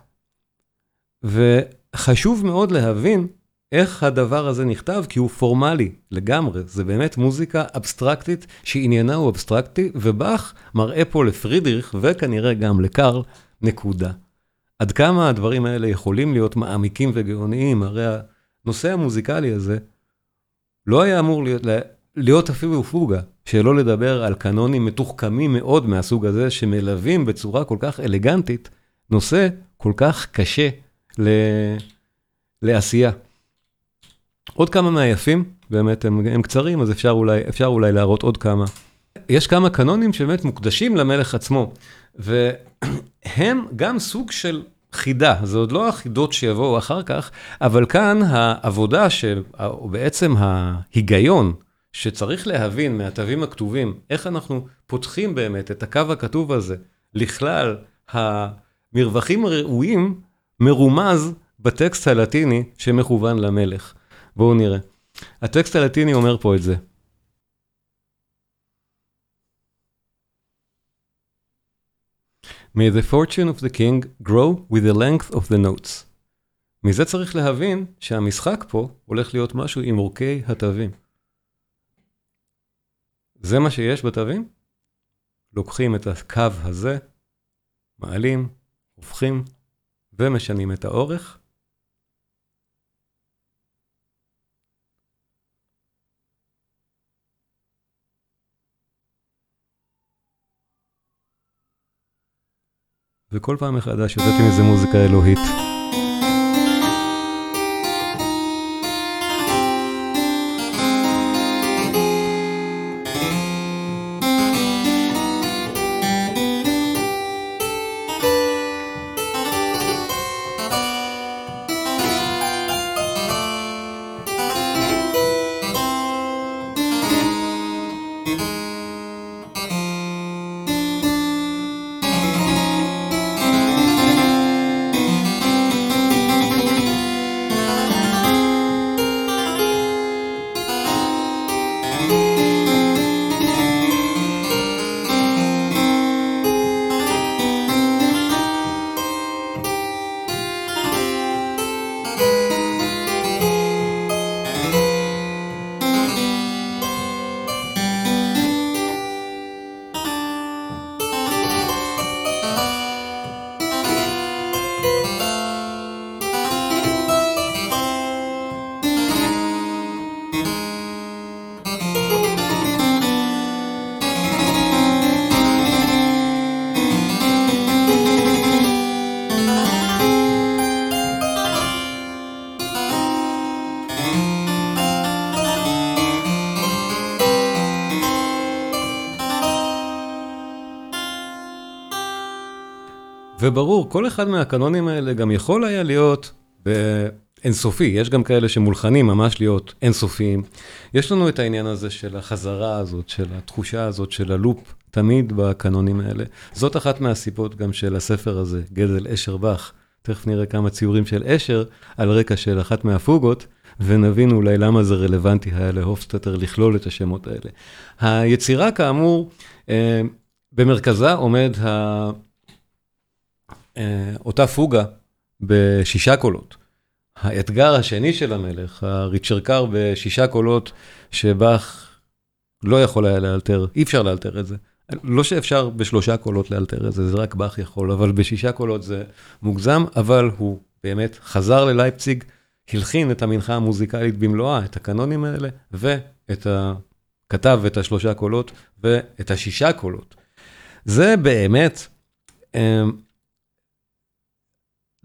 וחשוב מאוד להבין איך הדבר הזה נכתב, כי הוא פורמלי לגמרי, זה באמת מוזיקה אבסטרקטית שעניינה הוא אבסטרקטי, ובאך מראה פה לפרידריך וכנראה גם לקארל נקודה. עד כמה הדברים האלה יכולים להיות מעמיקים וגאוניים, הרי הנושא המוזיקלי הזה לא היה אמור להיות, להיות אפילו פוגה, שלא לדבר על קנונים מתוחכמים מאוד מהסוג הזה, שמלווים בצורה כל כך אלגנטית נושא כל כך קשה ל... לעשייה. עוד כמה מהיפים, באמת הם, הם קצרים, אז אפשר אולי, אפשר אולי להראות עוד כמה. יש כמה קנונים שבאמת מוקדשים למלך עצמו, והם גם סוג של חידה, זה עוד לא החידות שיבואו אחר כך, אבל כאן העבודה, של, או בעצם ההיגיון, שצריך להבין מהתווים הכתובים, איך אנחנו פותחים באמת את הקו הכתוב הזה לכלל המרווחים הראויים, מרומז בטקסט הלטיני שמכוון למלך. בואו נראה. הטקסט הלטיני אומר פה את זה. May the fortune of the king grow with the length of the notes. מזה צריך להבין שהמשחק פה הולך להיות משהו עם אורכי התווים. זה מה שיש בתווים? לוקחים את הקו הזה, מעלים, הופכים ומשנים את האורך, וכל פעם מחדש יוצאת עם איזה מוזיקה אלוהית. וברור, כל אחד מהקנונים האלה גם יכול היה להיות באינסופי, יש גם כאלה שמולחנים ממש להיות אינסופיים. יש לנו את העניין הזה של החזרה הזאת, של התחושה הזאת של הלופ, תמיד בקנונים האלה. זאת אחת מהסיבות גם של הספר הזה, גזל אשר באך. תכף נראה כמה ציורים של אשר על רקע של אחת מהפוגות, ונבין אולי למה זה רלוונטי היה להופסטטר לכלול את השמות האלה. היצירה, כאמור, אה, במרכזה עומד ה... אה, אותה פוגה בשישה קולות. האתגר השני של המלך, הריצ'רקר בשישה קולות, שבאך לא יכול היה לאלתר, אי אפשר לאלתר את זה. לא שאפשר בשלושה קולות לאלתר את זה, זה רק באך יכול, אבל בשישה קולות זה מוגזם, אבל הוא באמת חזר ללייפציג, הלחין את המנחה המוזיקלית במלואה, את הקנונים האלה, ואת ה... כתב את השלושה קולות ואת השישה קולות. זה באמת אמ,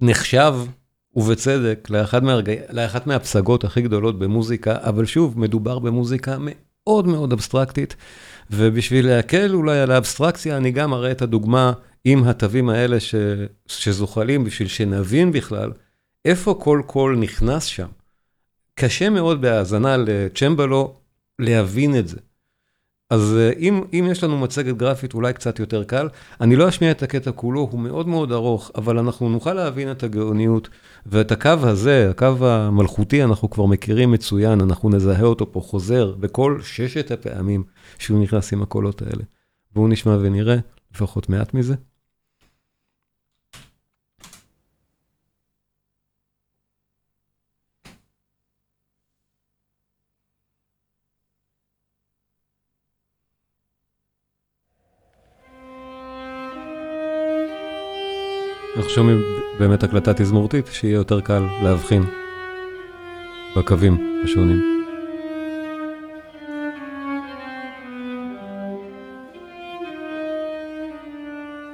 נחשב, ובצדק, לאחת, מהפסגות הכי גדולות במוזיקה, אבל שוב, מדובר במוזיקה מאוד מאוד אבסטרקטית, ובשביל להקל אולי על האבסטרקציה, אני גם אראה את הדוגמה עם התווים האלה ש, שזוחלים, בשביל שנבין בכלל איפה כל קול נכנס שם. קשה מאוד בהאזנה לצ'מבלו להבין את זה. אז אה, אם, אם יש לנו מצגת גרפית, אולי קצת יותר קל. אני לא אשמיע את הקטע כולו, הוא מאוד מאוד ארוך, אבל אנחנו נוכל להבין את הגאוניות, ואת הקו הזה, הקו המלכותי, אנחנו כבר מכירים מצוין, אנחנו נזהה אותו פה חוזר בכל ששת הפעמים שהוא נכנס עם הקולות האלה. בואו נשמע ונראה לפחות מעט מזה. שומעים באמת הקלטה תזמורתית, שיהיה יותר קל להבחין בקווים השונים.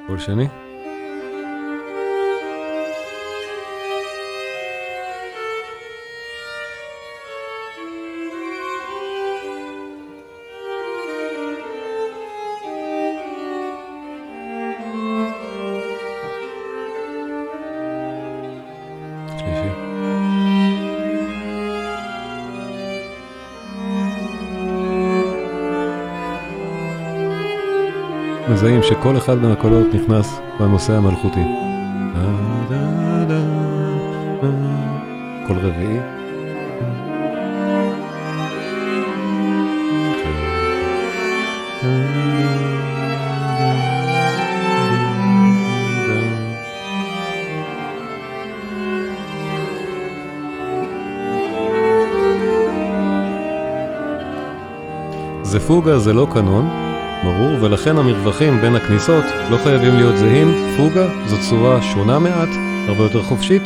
קול שני. מזהים שכל אחד מהקולות נכנס בנושא המלכותי. קול רביעי. זה פוגה, זה לא קנון, ברור, ולכן המרווחים בין הכניסות לא חייבים להיות זהים. פוגה זו צורה שונה מעט, הרבה יותר חופשית,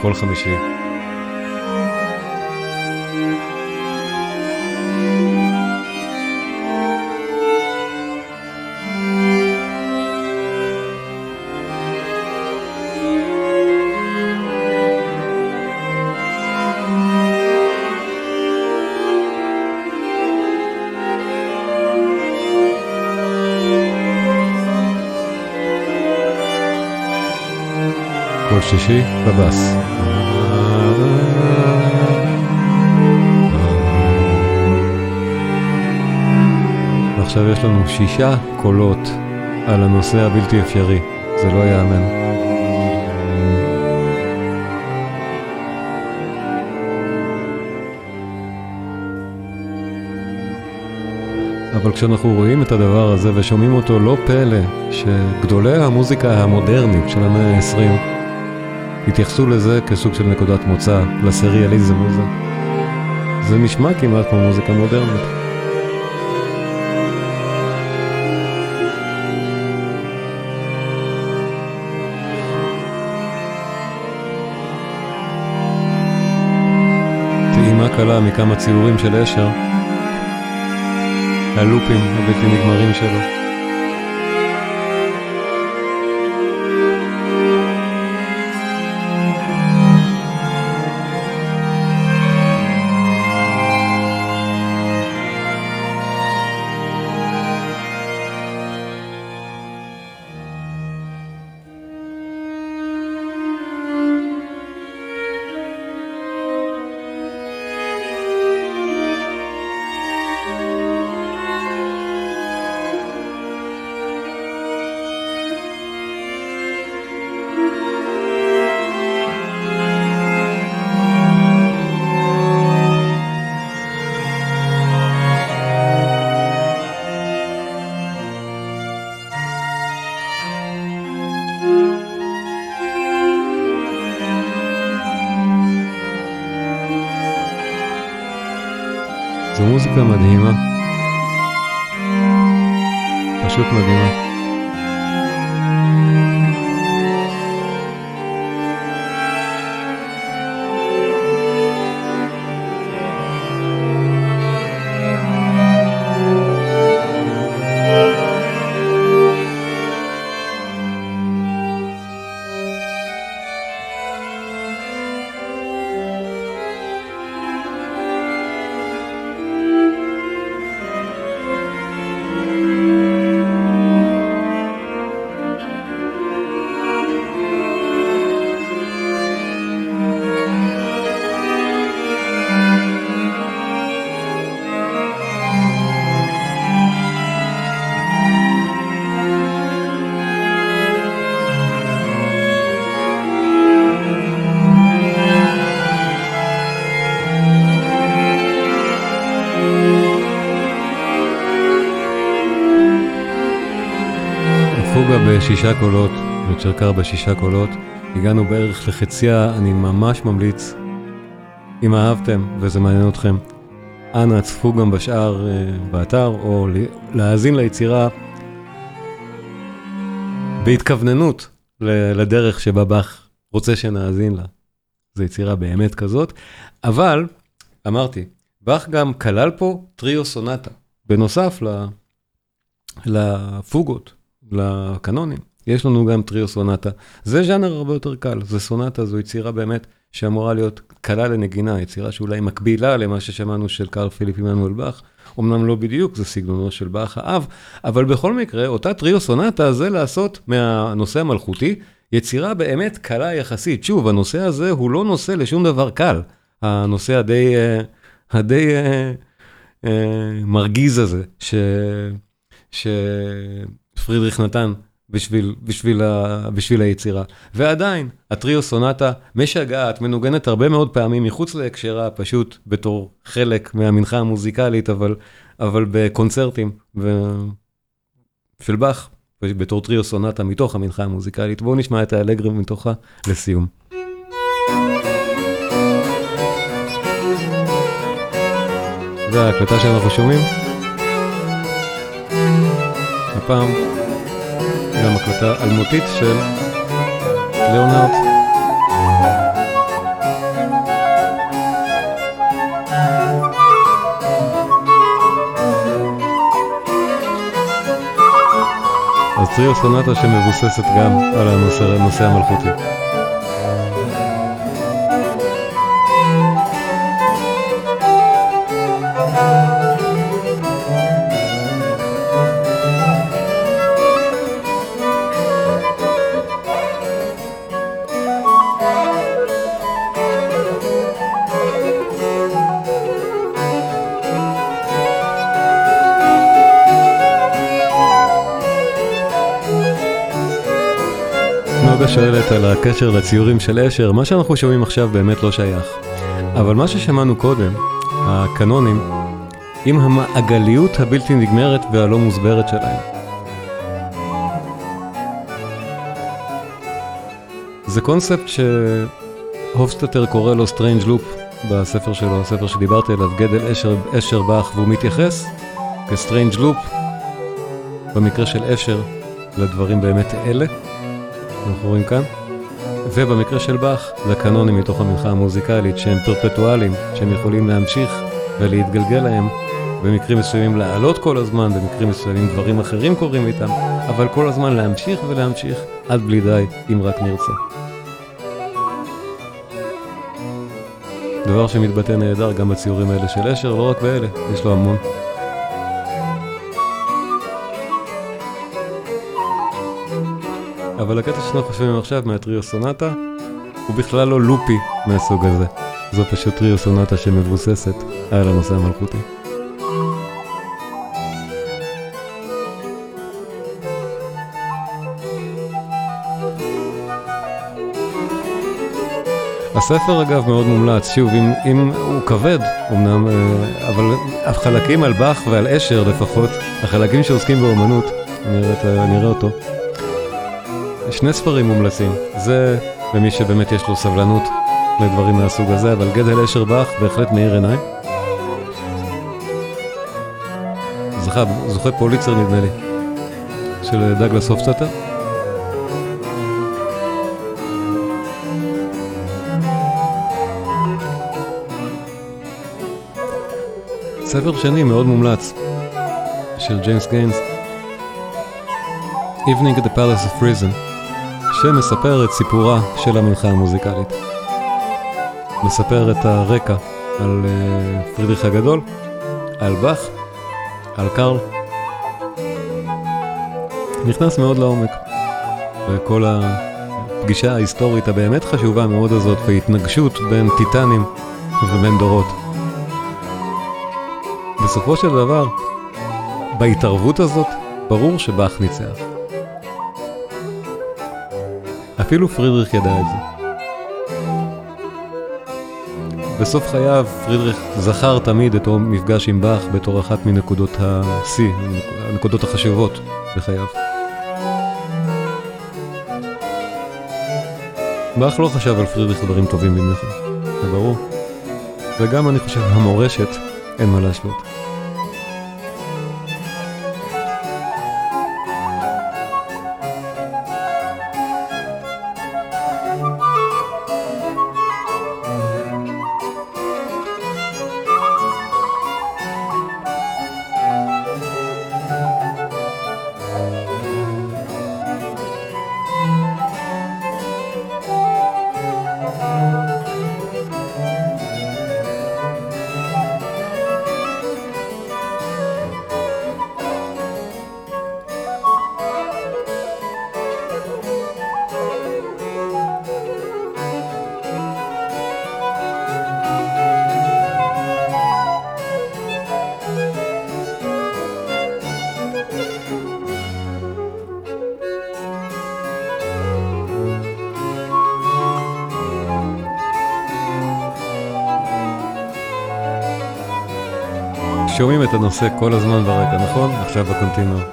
כל חמישי. קול שישי בבאס. ועכשיו יש לנו שישה קולות על הנושא הבלתי אפשרי, זה לא יאמן. אבל כשאנחנו רואים את הדבר הזה ושומעים אותו, לא פלא שגדולי המוזיקה המודרנית של המאה ה-20 התייחסו לזה כסוג של נקודת מוצא, לסריאליזם הזה. זה נשמע כמעט כמו מוזיקה מודרנית. טעימה קלה מכמה ציורים של אשר, הלופים הבלתי נגמרים שלו. בשישה קולות, וצ'רקר בשישה קולות. הגענו בערך לחציה, אני ממש ממליץ, אם אהבתם וזה מעניין אתכם, אנא צפו גם בשאר uh, באתר, או להאזין ליצירה בהתכווננות לדרך שבה באך רוצה שנאזין לה. זו יצירה באמת כזאת, אבל אמרתי, באך גם כלל פה טריו סונטה, בנוסף לפוגות. לקנונים, יש לנו גם טריו סונטה. זה ז'אנר הרבה יותר קל, זה סונטה, זו יצירה באמת שאמורה להיות קלה לנגינה, יצירה שאולי מקבילה למה ששמענו של קארל פיליפ עמנואל באך. אמנם לא בדיוק, זה סגנונו של באך האב, אבל בכל מקרה, אותה טריו סונטה זה לעשות מהנושא המלכותי יצירה באמת קלה יחסית. שוב, הנושא הזה הוא לא נושא לשום דבר קל. הנושא הדי, אה, הדי אה, אה, מרגיז הזה, ש... ש... פרידריך נתן בשביל, בשביל, ה, בשביל היצירה. ועדיין, הטריו סונטה משגעת, מנוגנת הרבה מאוד פעמים מחוץ להקשרה, פשוט בתור חלק מהמנחה המוזיקלית, אבל, אבל בקונצרטים ו... של באך, בתור טריו סונטה מתוך המנחה המוזיקלית. בואו נשמע את האלגרים מתוכה לסיום. זה ההקלטה שאנחנו שומעים. הפעם גם הקלטה אלמותית של ליאונרד. אז טריו סונטה שמבוססת גם על הנושא המלכותי. שואלת על הקשר לציורים של אשר, מה שאנחנו שומעים עכשיו באמת לא שייך. אבל מה ששמענו קודם, הקנונים, עם המעגליות הבלתי נגמרת והלא מוסברת שלהם. זה קונספט שהופסטטר קורא לו strange loop בספר שלו, הספר שדיברתי עליו, גדל אשר, אשר באך, והוא מתייחס כ strange loop, במקרה של אשר, לדברים באמת אלה. אנחנו רואים כאן. ובמקרה של באך, לקנונים מתוך המנחה המוזיקלית שהם פרפטואליים, שהם יכולים להמשיך ולהתגלגל להם, במקרים מסוימים לעלות כל הזמן, במקרים מסוימים דברים אחרים קורים איתם, אבל כל הזמן להמשיך ולהמשיך עד בלי די, אם רק נרצה. דבר שמתבטא נהדר גם בציורים האלה של אשר, לא רק באלה, יש לו המון. אבל הקטע שאנחנו חושבים עכשיו מהטריו סונטה הוא בכלל לא לופי מהסוג הזה. זו פשוט טריו סונטה שמבוססת על הנושא המלכותי. הספר אגב מאוד מומלץ, שוב, אם, אם הוא כבד אמנם, אה, אבל החלקים על באך ועל אשר לפחות, החלקים שעוסקים באומנות, נראה אותו, שני ספרים מומלצים, זה למי שבאמת יש לו סבלנות לדברים מהסוג הזה, אבל גדל אשר באך בהחלט מאיר עיניים. זכה, זוכה פוליצר נדמה לי, של דגלס הופסטר. ספר שני מאוד מומלץ של ג'יימס גיינס, Evening at the Palace of Prison, שמספר את סיפורה של המנחה המוזיקלית. מספר את הרקע על uh, פרידריך הגדול, על באך, על קארל. נכנס מאוד לעומק, וכל הפגישה ההיסטורית הבאמת חשובה מאוד הזאת, והתנגשות בין טיטנים ובין דורות. בסופו של דבר, בהתערבות הזאת, ברור שבאך ניצח. אפילו פרידריך ידע את זה. בסוף חייו פרידריך זכר תמיד את המפגש עם באך בתור אחת מנקודות השיא, הנקודות החשובות בחייו. באך לא חשב על פרידריך דברים טובים במיוחד, זה ברור. וגם אני חושב המורשת, אין מה להשוות. הנושא כל הזמן ברקע, נכון? עכשיו בקונטינואר.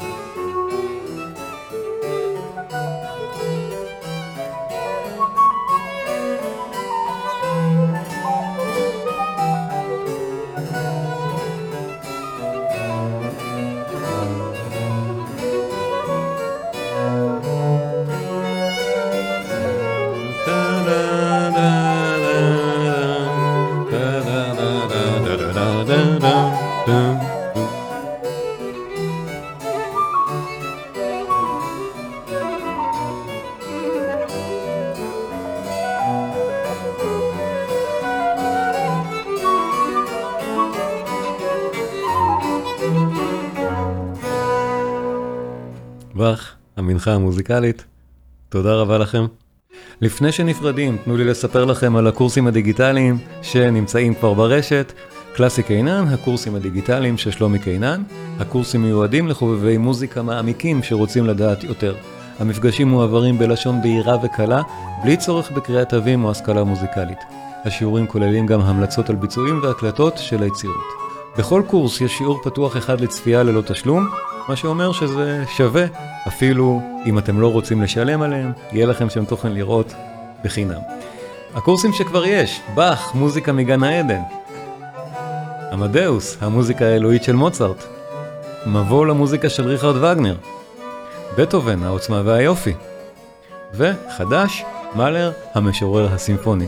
המנחה המוזיקלית, תודה רבה לכם. לפני שנפרדים, תנו לי לספר לכם על הקורסים הדיגיטליים שנמצאים כבר ברשת. קלאסי קינן, הקורסים הדיגיטליים של שלומי קינן. הקורסים מיועדים לחובבי מוזיקה מעמיקים שרוצים לדעת יותר. המפגשים מועברים בלשון בהירה וקלה, בלי צורך בקריאת תווים או השכלה מוזיקלית. השיעורים כוללים גם המלצות על ביצועים והקלטות של היצירות. בכל קורס יש שיעור פתוח אחד לצפייה ללא תשלום, מה שאומר שזה שווה, אפילו אם אתם לא רוצים לשלם עליהם, יהיה לכם שם תוכן לראות בחינם. הקורסים שכבר יש, באך, מוזיקה מגן העדן. עמדאוס, המוזיקה האלוהית של מוצרט. מבוא למוזיקה של ריכרד וגנר. בטהובן, העוצמה והיופי. וחדש, מאלר, המשורר הסימפוני.